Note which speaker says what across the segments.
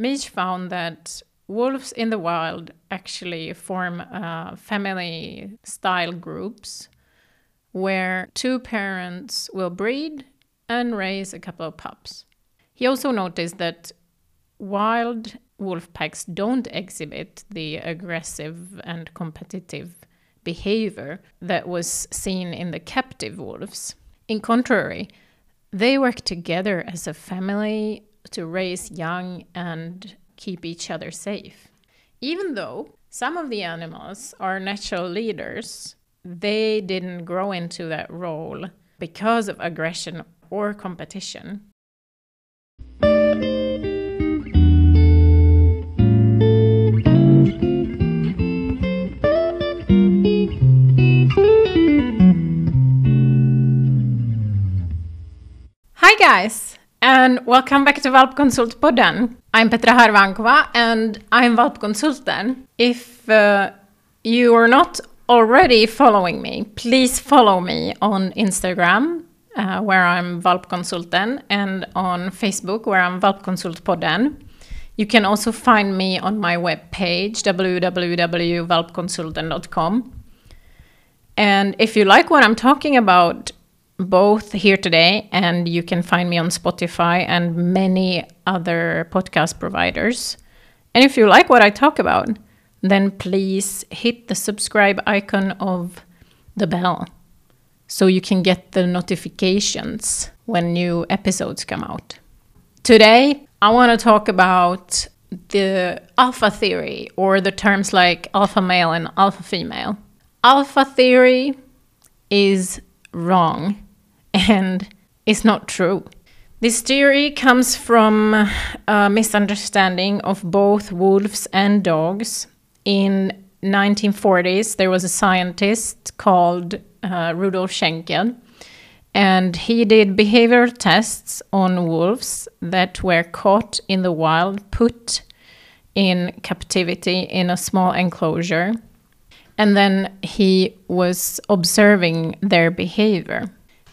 Speaker 1: Mech found that wolves in the wild actually form uh, family style groups where two parents will breed and raise a couple of pups. He also noticed that wild wolf packs don't exhibit the aggressive and competitive behavior that was seen in the captive wolves. In contrary, they work together as a family to raise young and keep each other safe. Even though some of the animals are natural leaders, they didn't grow into that role because of aggression or competition. Hi guys, and welcome back to Valpkonsultpodden. I'm Petra Harvankova and I'm Valpkonsulten. If uh, you are not already following me, please follow me on Instagram uh, where I'm Valpkonsulten and on Facebook where I'm Valp Consult Valpkonsultpodden. You can also find me on my webpage www.valpkonsulten.com. And if you like what I'm talking about, both here today, and you can find me on Spotify and many other podcast providers. And if you like what I talk about, then please hit the subscribe icon of the bell so you can get the notifications when new episodes come out. Today, I want to talk about the alpha theory or the terms like alpha male and alpha female. Alpha theory is wrong and is not true. This theory comes from a misunderstanding of both wolves and dogs. In 1940s, there was a scientist called uh, Rudolf Schenkel, and he did behavioral tests on wolves that were caught in the wild, put in captivity in a small enclosure, and then he was observing their behavior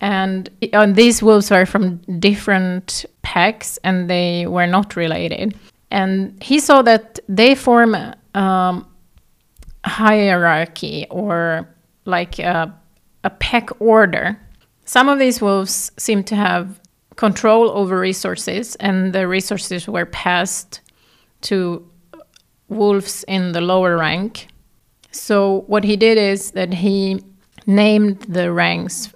Speaker 1: and these wolves were from different packs and they were not related. And he saw that they form um, hierarchy or like a, a pack order. Some of these wolves seem to have control over resources and the resources were passed to wolves in the lower rank. So what he did is that he named the ranks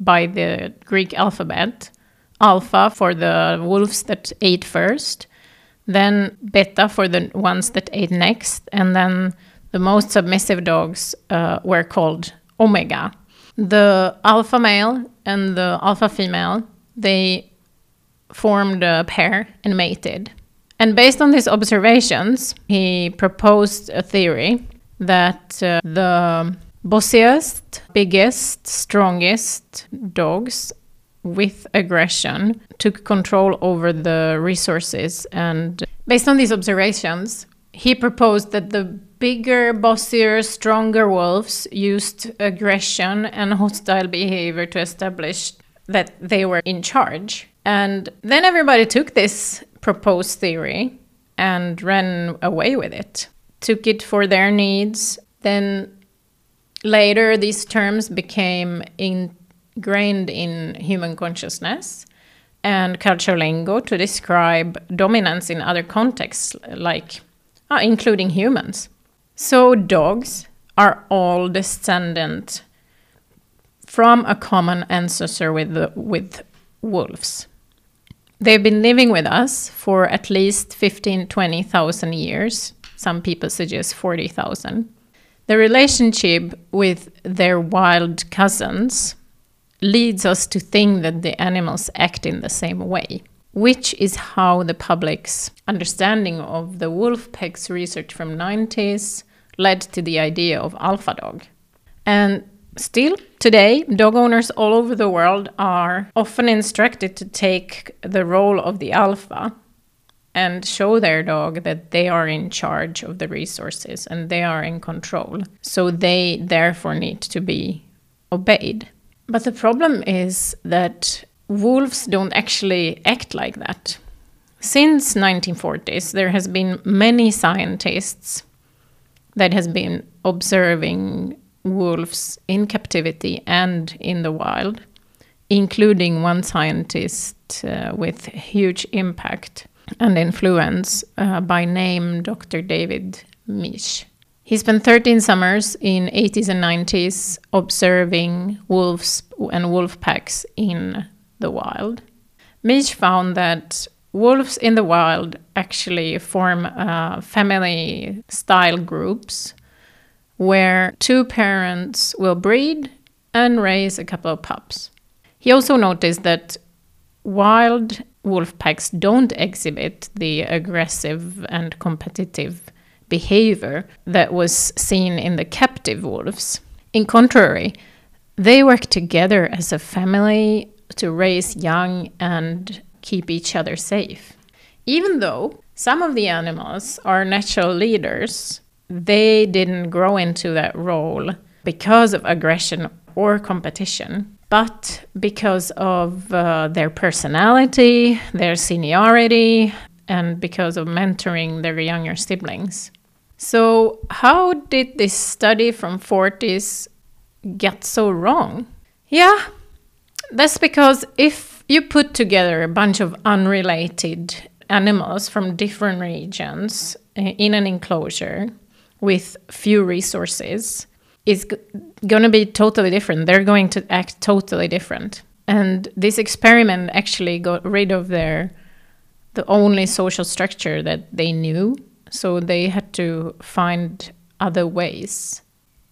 Speaker 1: by the Greek alphabet. Alpha for the wolves that ate first, then beta for the ones that ate next, and then the most submissive dogs uh, were called omega. The alpha male and the alpha female, they formed a pair and mated. And based on these observations, he proposed a theory that uh, the bossiest, biggest, strongest dogs with aggression took control over the resources. And based on these observations, he proposed that the bigger, bossier, stronger wolves used aggression and hostile behavior to establish that they were in charge. And then everybody took this proposed theory and ran away with it, took it for their needs. Then Later, these terms became ingrained in human consciousness and cultural lingo to describe dominance in other contexts, like uh, including humans. So, dogs are all descendant from a common ancestor with, the, with wolves. They've been living with us for at least 15, 20,000 years. Some people suggest 40,000. The relationship with their wild cousins leads us to think that the animals act in the same way, which is how the public's understanding of the wolf packs research from 90s led to the idea of alpha dog. And still today, dog owners all over the world are often instructed to take the role of the alpha and show their dog that they are in charge of the resources and they are in control. So they therefore need to be obeyed. But the problem is that wolves don't actually act like that. Since 1940s, there has been many scientists that has been observing wolves in captivity and in the wild, including one scientist uh, with huge impact and influence uh, by name Dr. David Mech. He spent 13 summers in 80s and 90s observing wolves and wolf packs in the wild. Mech found that wolves in the wild actually form uh, family style groups where two parents will breed and raise a couple of pups. He also noticed that wild wolf packs don't exhibit the aggressive and competitive behavior that was seen in the captive wolves. In contrary, they work together as a family to raise young and keep each other safe. Even though some of the animals are natural leaders, they didn't grow into that role because of aggression or competition, but because of uh, their personality, their seniority, and because of mentoring their younger siblings. So, how did this study from 40s get so wrong? Yeah, that's because if you put together a bunch of unrelated animals from different regions eh, in an enclosure with few resources, it's going to be totally different. They're going to act totally different. And this experiment actually got rid of their the only social structure that they knew. So they had to find other ways.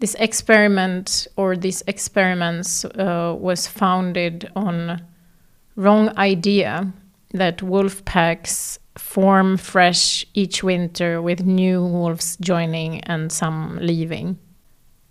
Speaker 1: This experiment or these experiments uh, was founded on wrong idea that wolf packs form fresh each winter with new wolves joining and some leaving.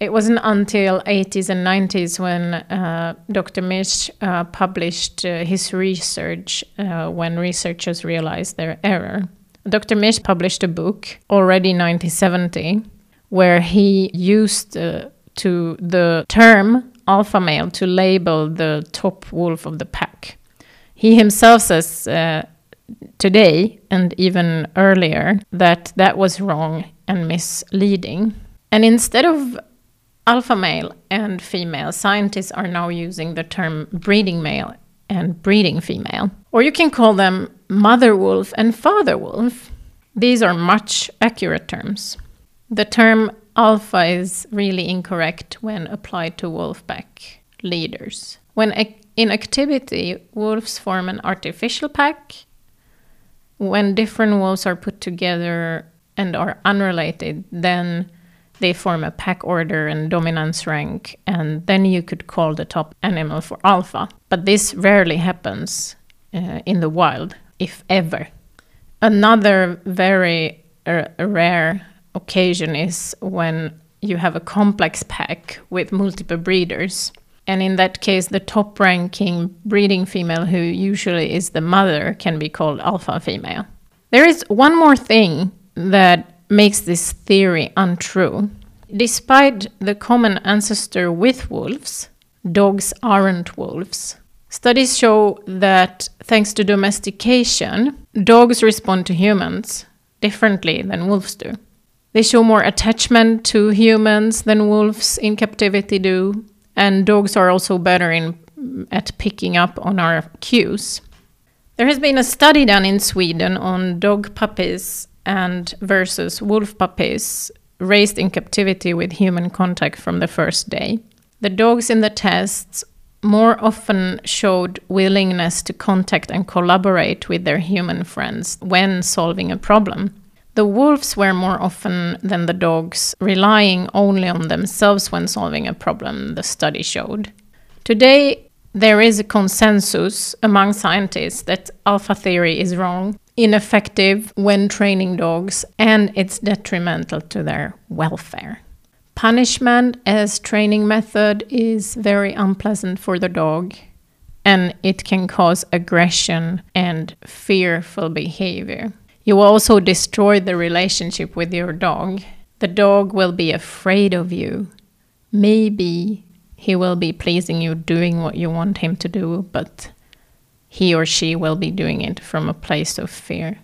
Speaker 1: It wasn't until 80s and 90s when uh, Dr. Mech uh, published uh, his research uh, when researchers realized their error. Dr. Mech published a book already in 1970 where he used uh, to the term alpha male to label the top wolf of the pack. He himself says uh, today and even earlier that that was wrong and misleading. And instead of alpha male and female, scientists are now using the term breeding male and breeding female. Or you can call them mother wolf and father wolf. These are much accurate terms. The term alpha is really incorrect when applied to wolf pack leaders. When in activity, wolves form an artificial pack. When different wolves are put together and are unrelated, then they form a pack order and dominance rank, and then you could call the top animal for alpha. But this rarely happens uh, in the wild, if ever. Another very uh, rare occasion is when you have a complex pack with multiple breeders. And in that case, the top ranking breeding female, who usually is the mother, can be called alpha female. There is one more thing that makes this theory untrue. Despite the common ancestor with wolves, dogs aren't wolves. Studies show that thanks to domestication, dogs respond to humans differently than wolves do. They show more attachment to humans than wolves in captivity do, and dogs are also better in at picking up on our cues. There has been a study done in Sweden on dog puppies and versus wolf puppies raised in captivity with human contact from the first day. The dogs in the tests more often showed willingness to contact and collaborate with their human friends when solving a problem. The wolves were more often than the dogs relying only on themselves when solving a problem, the study showed. Today, there is a consensus among scientists that alpha theory is wrong ineffective when training dogs, and it's detrimental to their welfare. Punishment as training method is very unpleasant for the dog and it can cause aggression and fearful behavior. You also destroy the relationship with your dog. The dog will be afraid of you. Maybe he will be pleasing you, doing what you want him to do, but he or she will be doing it from a place of fear.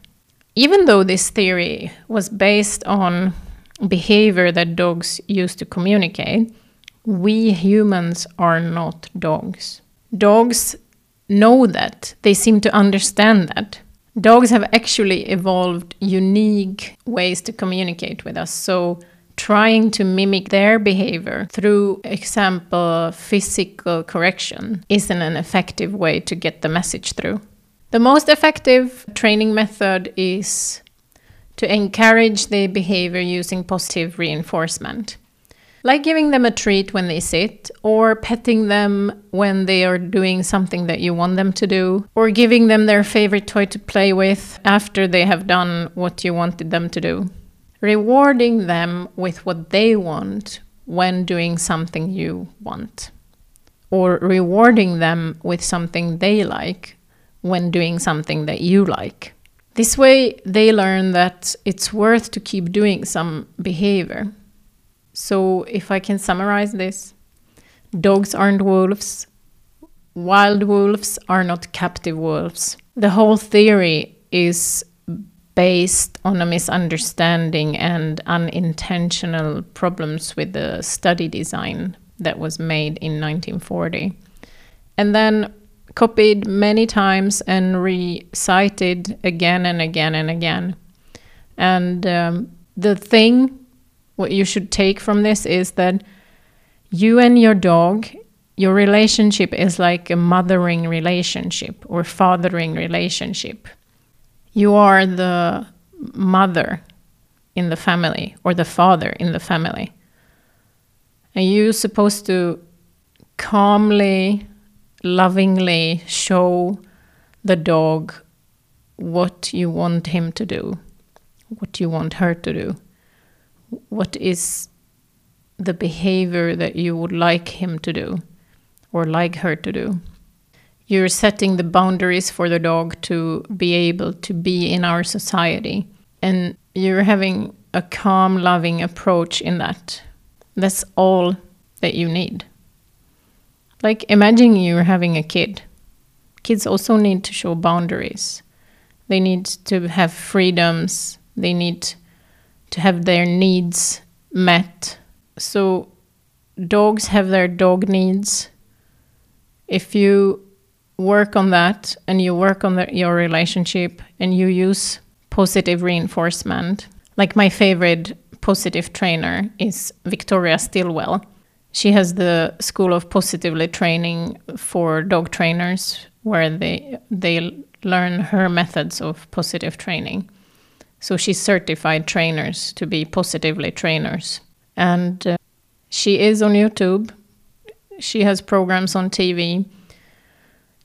Speaker 1: Even though this theory was based on behavior that dogs use to communicate, we humans are not dogs. Dogs know that, they seem to understand that. Dogs have actually evolved unique ways to communicate with us. So, trying to mimic their behavior through example physical correction isn't an effective way to get the message through. The most effective training method is to encourage the behavior using positive reinforcement like giving them a treat when they sit, or petting them when they are doing something that you want them to do, or giving them their favorite toy to play with after they have done what you wanted them to do. Rewarding them with what they want when doing something you want, or rewarding them with something they like when doing something that you like. This way, they learn that it's worth to keep doing some behavior so, if I can summarize this, dogs aren't wolves, wild wolves are not captive wolves. The whole theory is based on a misunderstanding and unintentional problems with the study design that was made in 1940. And then copied many times and recited again and again and again. And um, the thing what you should take from this is that you and your dog, your relationship is like a mothering relationship or fathering relationship. You are the mother in the family or the father in the family. And you're supposed to calmly, lovingly show the dog what you want him to do, what you want her to do what is the behavior that you would like him to do or like her to do. You're setting the boundaries for the dog to be able to be in our society. And you're having a calm, loving approach in that. That's all that you need. Like, imagine you're having a kid. Kids also need to show boundaries. They need to have freedoms. They need to have their needs met. So dogs have their dog needs. If you work on that and you work on the, your relationship and you use positive reinforcement, like my favorite positive trainer is Victoria Stilwell. She has the School of Positively Training for dog trainers where they they learn her methods of positive training. So she's certified trainers to be positively trainers. And uh, she is on YouTube. She has programs on TV.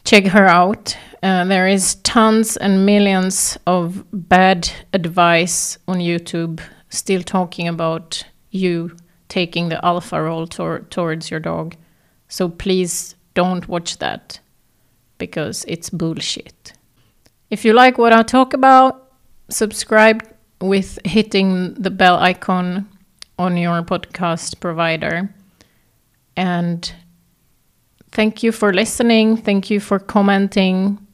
Speaker 1: Check her out. Uh, there is tons and millions of bad advice on YouTube still talking about you taking the alpha role tor- towards your dog. So please don't watch that because it's bullshit. If you like what I talk about, subscribe with hitting the bell icon on your podcast provider. And thank you for listening. Thank you for commenting.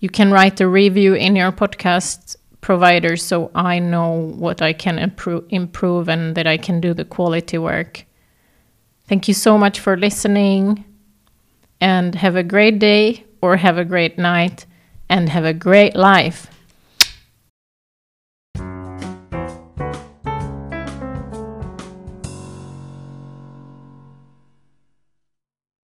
Speaker 1: You can write a review in your podcast provider so I know what I can improve, improve and that I can do the quality work. Thank you so much for listening and have a great day or have a great night and have a great life.